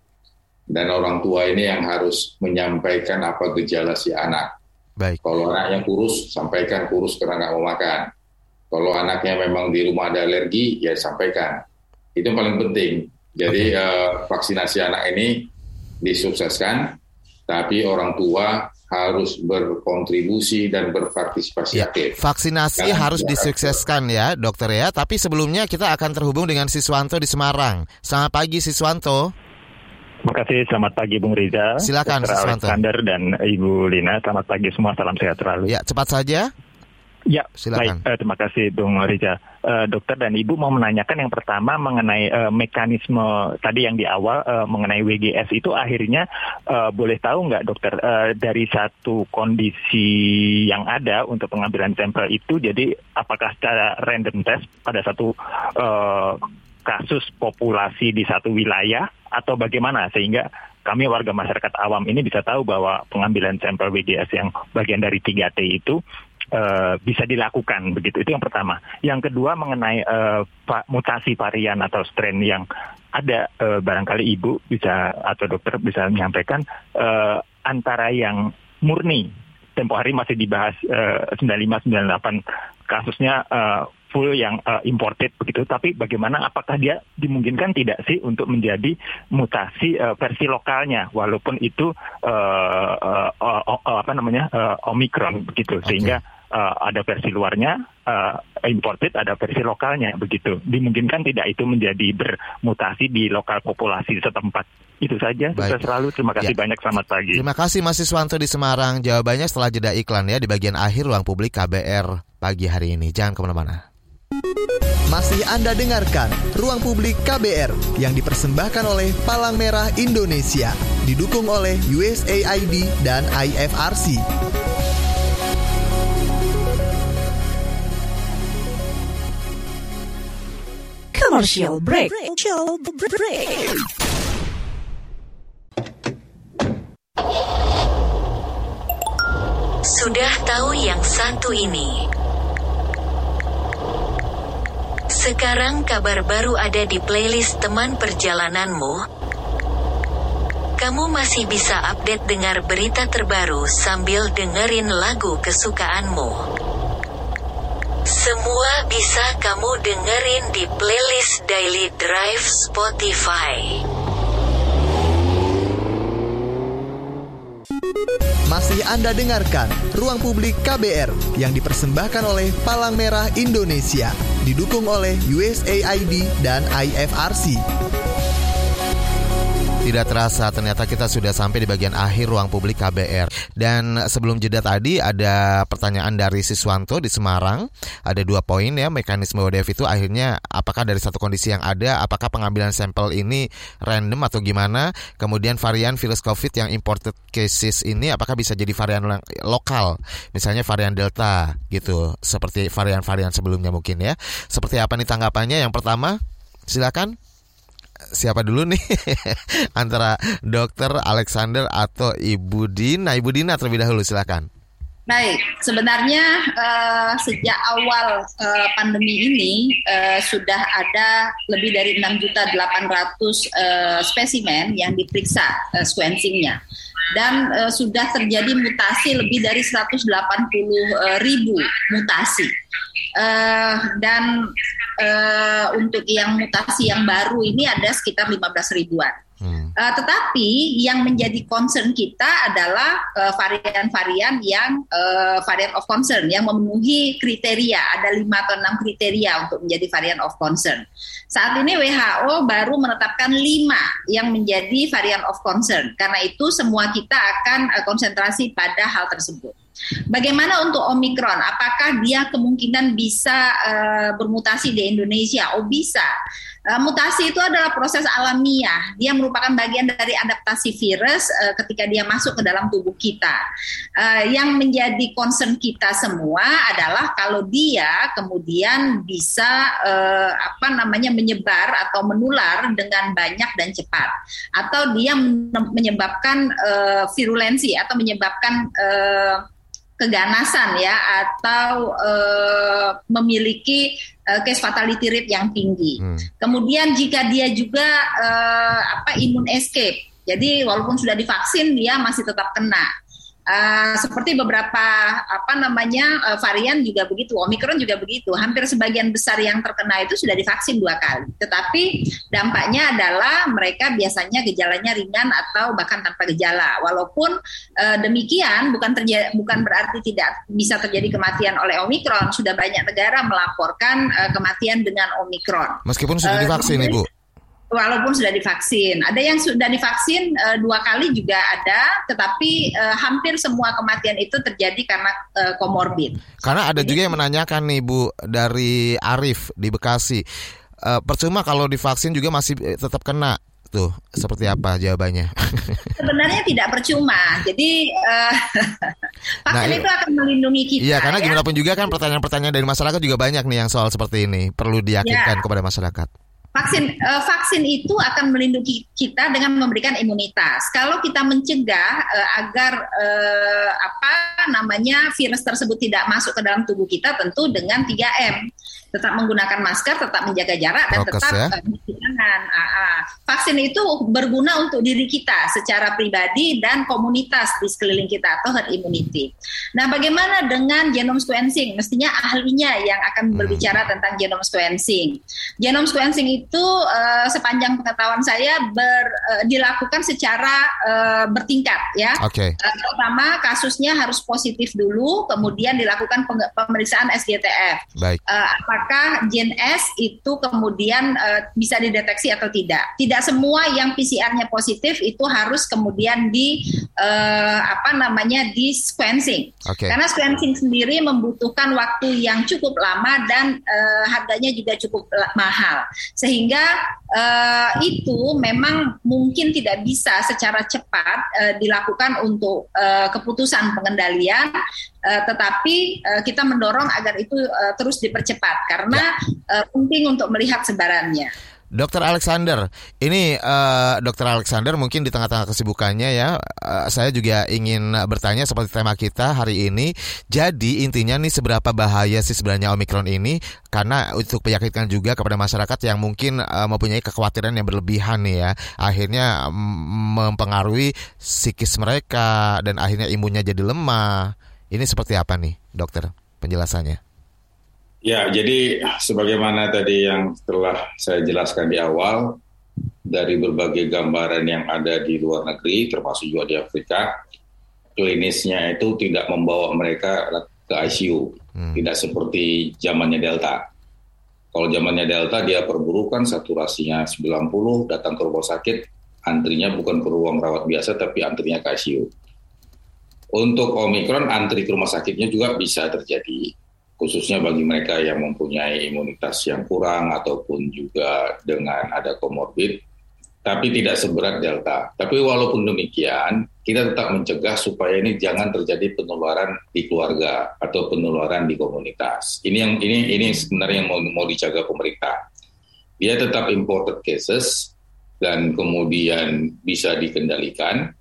[SPEAKER 4] Dan orang tua ini yang harus menyampaikan apa gejala si anak.
[SPEAKER 3] Baik.
[SPEAKER 4] Kalau anaknya kurus, sampaikan kurus karena nggak mau makan. Kalau anaknya memang di rumah ada alergi, ya sampaikan. Itu yang paling penting. Jadi okay. uh, eh, vaksinasi anak ini disukseskan tapi orang tua harus berkontribusi dan berpartisipasi
[SPEAKER 3] Ya,
[SPEAKER 4] aktif.
[SPEAKER 3] vaksinasi
[SPEAKER 4] Jangan
[SPEAKER 3] harus disukseskan ya, dokter ya. Tapi sebelumnya kita akan terhubung dengan Siswanto di Semarang. Selamat pagi Siswanto.
[SPEAKER 7] Terima kasih, selamat pagi Bung Riza.
[SPEAKER 3] Silakan. Siswanto.
[SPEAKER 7] Alexander dan Ibu Lina, selamat pagi semua, salam sehat selalu.
[SPEAKER 3] Ya, cepat saja.
[SPEAKER 7] Ya,
[SPEAKER 3] Silakan.
[SPEAKER 7] baik. Eh, terima kasih Bung Riza. Eh, dokter dan Ibu mau menanyakan yang pertama mengenai eh, mekanisme tadi yang di awal eh, mengenai WGS itu akhirnya eh, boleh tahu nggak dokter eh, dari satu kondisi yang ada untuk pengambilan sampel itu jadi apakah secara random test pada satu eh, kasus populasi di satu wilayah atau bagaimana sehingga kami warga masyarakat awam ini bisa tahu bahwa pengambilan sampel WGS yang bagian dari 3T itu eh, bisa dilakukan begitu. Itu yang pertama. Yang kedua mengenai va- mutasi varian atau strain yang ada eh, barangkali ibu bisa atau dokter bisa menyampaikan eh, antara yang murni. Tempo hari masih dibahas eh, 95 98 kasusnya eh, full yang eh, imported begitu. Tapi bagaimana apakah dia dimungkinkan? Tidak sih untuk menjadi mutasi eh, versi lokalnya. Walaupun itu eh, eh, eh, eh, apa namanya eh, omikron begitu. Sehingga eh, ada versi luarnya eh, imported ada versi lokalnya begitu dimungkinkan tidak itu menjadi bermutasi di lokal populasi setempat itu saja
[SPEAKER 3] Baik.
[SPEAKER 7] sukses selalu terima kasih
[SPEAKER 3] Ya.
[SPEAKER 7] banyak selamat pagi
[SPEAKER 3] Terima kasih Mas Siswanto di Semarang. Jawabannya setelah jeda iklan ya di bagian akhir ruang publik KBR pagi hari ini. Jangan ke mana-mana.
[SPEAKER 2] Masih Anda dengarkan Ruang Publik KBR yang dipersembahkan oleh Palang Merah Indonesia, didukung oleh USAID dan IFRC.
[SPEAKER 8] Commercial break. Commercial break.
[SPEAKER 9] Sudah tahu yang satu ini? Sekarang kabar baru ada di playlist teman perjalananmu. Kamu masih bisa update dengar berita terbaru sambil dengerin lagu kesukaanmu. Semua bisa kamu dengerin di playlist Daily Drive Spotify.
[SPEAKER 2] Masih Anda dengarkan Ruang Publik KBR yang dipersembahkan oleh Palang Merah Indonesia, didukung oleh USAID dan IFRC.
[SPEAKER 3] Tidak terasa ternyata kita sudah sampai di bagian akhir ruang publik KBR. Dan sebelum jeda tadi ada pertanyaan dari Siswanto di Semarang. Ada dua poin ya mekanisme WDF itu akhirnya apakah dari satu kondisi yang ada apakah pengambilan sampel ini random atau gimana? Kemudian varian virus COVID yang imported cases ini apakah bisa jadi varian lo- lokal? Misalnya varian Delta gitu. Seperti varian-varian sebelumnya mungkin ya. Seperti apa nih tanggapannya? Yang pertama silakan siapa dulu nih? Antara dokter Alexander atau Ibu Dina. Ibu Dina terlebih dahulu silakan.
[SPEAKER 5] Baik, sebenarnya eh, sejak awal eh, pandemi ini eh, sudah ada lebih dari 6.800 eh, spesimen yang diperiksa eh, sequencingnya. Dan eh, sudah terjadi mutasi lebih dari 180 eh, ribu mutasi. Eh, dan eh, untuk yang mutasi yang baru ini ada sekitar 15 ribuan. Uh, tetapi yang menjadi concern kita adalah uh, varian-varian yang uh, varian of concern yang memenuhi kriteria ada lima atau enam kriteria untuk menjadi varian of concern. Saat ini WHO baru menetapkan lima yang menjadi varian of concern. Karena itu semua kita akan uh, konsentrasi pada hal tersebut. Bagaimana untuk Omikron? Apakah dia kemungkinan bisa uh, bermutasi di Indonesia? Oh bisa. Uh, mutasi itu adalah proses alamiah. Dia merupakan bagian dari adaptasi virus uh, ketika dia masuk ke dalam tubuh kita. Uh, yang menjadi concern kita semua adalah kalau dia kemudian bisa uh, apa namanya menyebar atau menular dengan banyak dan cepat, atau dia menyebabkan uh, virulensi atau menyebabkan uh, keganasan ya atau uh, memiliki uh, case fatality rate yang tinggi. Hmm. Kemudian jika dia juga uh, apa imun escape, jadi walaupun sudah divaksin dia masih tetap kena. Uh, seperti beberapa apa namanya uh, varian juga begitu, Omikron juga begitu. Hampir sebagian besar yang terkena itu sudah divaksin dua kali. Tetapi dampaknya adalah mereka biasanya gejalanya ringan atau bahkan tanpa gejala. Walaupun uh, demikian bukan terjadi bukan berarti tidak bisa terjadi kematian oleh Omikron. Sudah banyak negara melaporkan uh, kematian dengan Omikron.
[SPEAKER 3] Meskipun sudah divaksin, uh, Ibu
[SPEAKER 5] walaupun sudah divaksin. Ada yang sudah divaksin uh, dua kali juga ada, tetapi uh, hampir semua kematian itu terjadi karena uh, komorbid.
[SPEAKER 3] Karena ada Jadi, juga yang menanyakan nih Bu dari Arif di Bekasi, uh, percuma kalau divaksin juga masih tetap kena. Tuh, seperti apa jawabannya?
[SPEAKER 5] Sebenarnya tidak percuma. Jadi uh, vaksin nah, itu akan melindungi kita.
[SPEAKER 3] Iya, karena ya? gimana pun juga kan pertanyaan-pertanyaan dari masyarakat juga banyak nih yang soal seperti ini. Perlu diyakinkan ya. kepada masyarakat.
[SPEAKER 5] Vaksin uh, vaksin itu akan melindungi kita dengan memberikan imunitas. Kalau kita mencegah uh, agar uh, apa namanya virus tersebut tidak masuk ke dalam tubuh kita tentu dengan 3M tetap menggunakan masker, tetap menjaga jarak dan Prokes, tetap ya? mencuci tangan. Vaksin itu berguna untuk diri kita secara pribadi dan komunitas di sekeliling kita atau herd immunity. Nah, bagaimana dengan genome sequencing? Mestinya ahlinya yang akan hmm. berbicara tentang genome sequencing. Genome sequencing itu uh, sepanjang pengetahuan saya ber, uh, dilakukan secara uh, bertingkat ya.
[SPEAKER 3] Okay.
[SPEAKER 5] Uh, pertama kasusnya harus positif dulu, kemudian dilakukan pemeriksaan SGTF.
[SPEAKER 3] Baik.
[SPEAKER 5] Uh, apakah gen S itu kemudian uh, bisa dideteksi atau tidak. Tidak semua yang PCR-nya positif itu harus kemudian di uh, apa namanya di sequencing.
[SPEAKER 3] Okay.
[SPEAKER 5] Karena sequencing sendiri membutuhkan waktu yang cukup lama dan uh, harganya juga cukup mahal. Sehingga uh, itu memang mungkin tidak bisa secara cepat uh, dilakukan untuk uh, keputusan pengendalian Uh, tetapi uh, kita mendorong agar itu uh, terus dipercepat karena ya. uh, penting untuk melihat sebarannya.
[SPEAKER 3] Dokter Alexander, ini uh, Dokter Alexander mungkin di tengah-tengah kesibukannya ya, uh, saya juga ingin bertanya seperti tema kita hari ini. Jadi intinya nih seberapa bahaya sih sebenarnya Omikron ini? Karena untuk meyakinkan juga kepada masyarakat yang mungkin uh, mempunyai kekhawatiran yang berlebihan nih ya, akhirnya mempengaruhi psikis mereka dan akhirnya imunnya jadi lemah. Ini seperti apa nih, dokter? Penjelasannya.
[SPEAKER 4] Ya, jadi sebagaimana tadi yang telah saya jelaskan di awal, dari berbagai gambaran yang ada di luar negeri, termasuk juga di Afrika, klinisnya itu tidak membawa mereka ke ICU, hmm. tidak seperti zamannya Delta. Kalau zamannya Delta, dia perburukan saturasinya 90, datang ke rumah sakit, antrinya bukan ke ruang rawat biasa, tapi antrinya ke ICU. Untuk Omikron, antri ke rumah sakitnya juga bisa terjadi, khususnya bagi mereka yang mempunyai imunitas yang kurang ataupun juga dengan ada komorbid, tapi tidak seberat Delta. Tapi walaupun demikian, kita tetap mencegah supaya ini jangan terjadi penularan di keluarga atau penularan di komunitas. Ini yang ini ini sebenarnya yang mau, mau dijaga pemerintah. Dia tetap imported cases dan kemudian bisa dikendalikan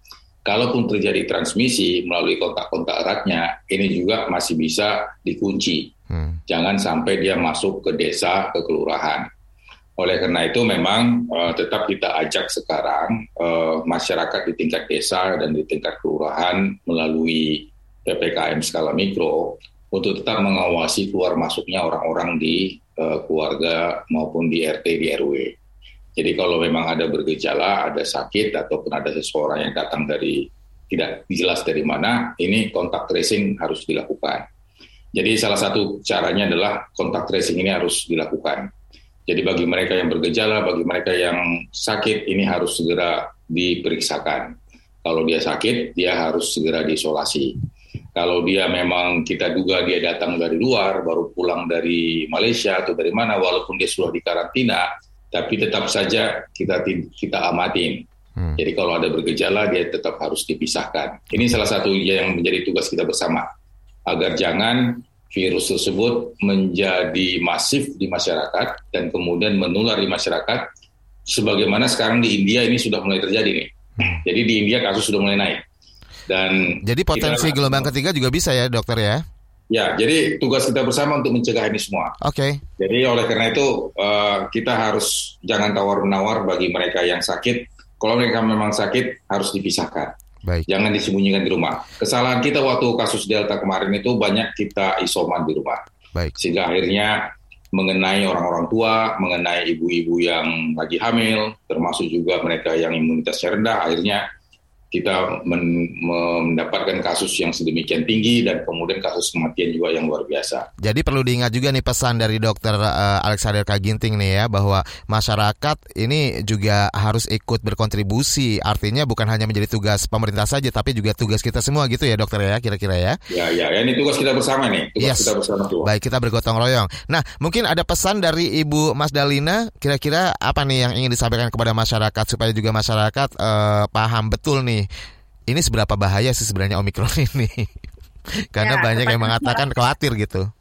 [SPEAKER 4] kalaupun terjadi transmisi melalui kontak-kontak eratnya, ini juga masih bisa dikunci. Hmm. Jangan sampai dia masuk ke desa, ke kelurahan. Oleh karena itu memang uh, tetap kita ajak sekarang uh, masyarakat di tingkat desa dan di tingkat kelurahan melalui PPKM skala mikro untuk tetap mengawasi keluar masuknya orang-orang di uh, keluarga maupun di RT di RW. Jadi kalau memang ada bergejala, ada sakit ataupun ada seseorang yang datang dari tidak jelas dari mana, ini kontak tracing harus dilakukan. Jadi salah satu caranya adalah kontak tracing ini harus dilakukan. Jadi bagi mereka yang bergejala, bagi mereka yang sakit, ini harus segera diperiksakan. Kalau dia sakit, dia harus segera diisolasi. Kalau dia memang kita duga dia datang dari luar, baru pulang dari Malaysia atau dari mana, walaupun dia sudah dikarantina, tapi tetap saja kita kita amatin. Hmm. Jadi kalau ada bergejala dia tetap harus dipisahkan. Ini salah satu yang menjadi tugas kita bersama agar jangan virus tersebut menjadi masif di masyarakat dan kemudian menular di masyarakat sebagaimana sekarang di India ini sudah mulai terjadi nih. Hmm. Jadi di India kasus sudah mulai naik. Dan
[SPEAKER 3] Jadi potensi kita, gelombang ketiga juga bisa ya, dokter ya?
[SPEAKER 4] Ya, jadi tugas kita bersama untuk mencegah ini semua.
[SPEAKER 3] Oke. Okay.
[SPEAKER 4] Jadi oleh karena itu uh, kita harus jangan tawar menawar bagi mereka yang sakit. Kalau mereka memang sakit harus dipisahkan.
[SPEAKER 3] Baik.
[SPEAKER 4] Jangan disembunyikan di rumah. Kesalahan kita waktu kasus Delta kemarin itu banyak kita isoman di rumah.
[SPEAKER 3] Baik.
[SPEAKER 4] Sehingga akhirnya mengenai orang-orang tua, mengenai ibu-ibu yang lagi hamil, termasuk juga mereka yang imunitasnya rendah, akhirnya kita men, mendapatkan kasus yang sedemikian tinggi dan kemudian kasus kematian juga yang luar biasa.
[SPEAKER 3] Jadi perlu diingat juga nih pesan dari dokter uh, Alexander Kaginting nih ya bahwa masyarakat ini juga harus ikut berkontribusi. Artinya bukan hanya menjadi tugas pemerintah saja tapi juga tugas kita semua gitu ya dokter ya kira-kira ya.
[SPEAKER 4] Ya ya, ya ini tugas kita bersama nih, tugas
[SPEAKER 3] yes.
[SPEAKER 4] kita bersama tuh.
[SPEAKER 3] Baik, kita bergotong royong. Nah, mungkin ada pesan dari Ibu Mas Dalina kira-kira apa nih yang ingin disampaikan kepada masyarakat supaya juga masyarakat uh, paham betul nih ini seberapa bahaya sih sebenarnya Omikron ini? Karena ya, banyak yang mengatakan khawatir gitu.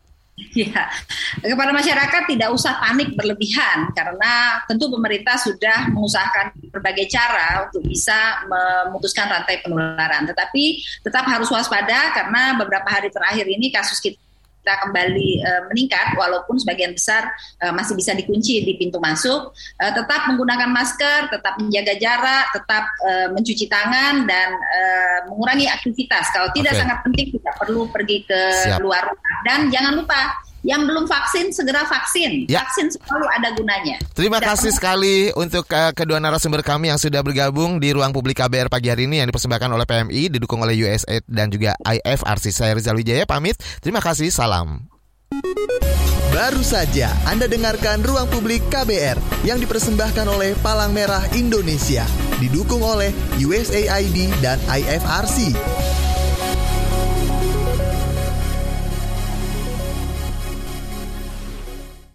[SPEAKER 5] Ya, kepada masyarakat tidak usah panik berlebihan karena tentu pemerintah sudah mengusahakan berbagai cara untuk bisa memutuskan rantai penularan. Tetapi tetap harus waspada karena beberapa hari terakhir ini kasus kita kita kembali uh, meningkat walaupun sebagian besar uh, masih bisa dikunci di pintu masuk uh, tetap menggunakan masker tetap menjaga jarak tetap uh, mencuci tangan dan uh, mengurangi aktivitas kalau tidak okay. sangat penting tidak perlu pergi ke Siap. luar rumah dan jangan lupa yang belum vaksin segera vaksin. Ya. Vaksin selalu ada gunanya.
[SPEAKER 3] Terima Tidak kasih sekali untuk uh, kedua narasumber kami yang sudah bergabung di ruang publik KBR pagi hari ini yang dipersembahkan oleh PMI, didukung oleh USAID dan juga IFRC. Saya Rizal Wijaya pamit. Terima kasih. Salam.
[SPEAKER 2] Baru saja Anda dengarkan Ruang Publik KBR yang dipersembahkan oleh Palang Merah Indonesia, didukung oleh USAID dan IFRC.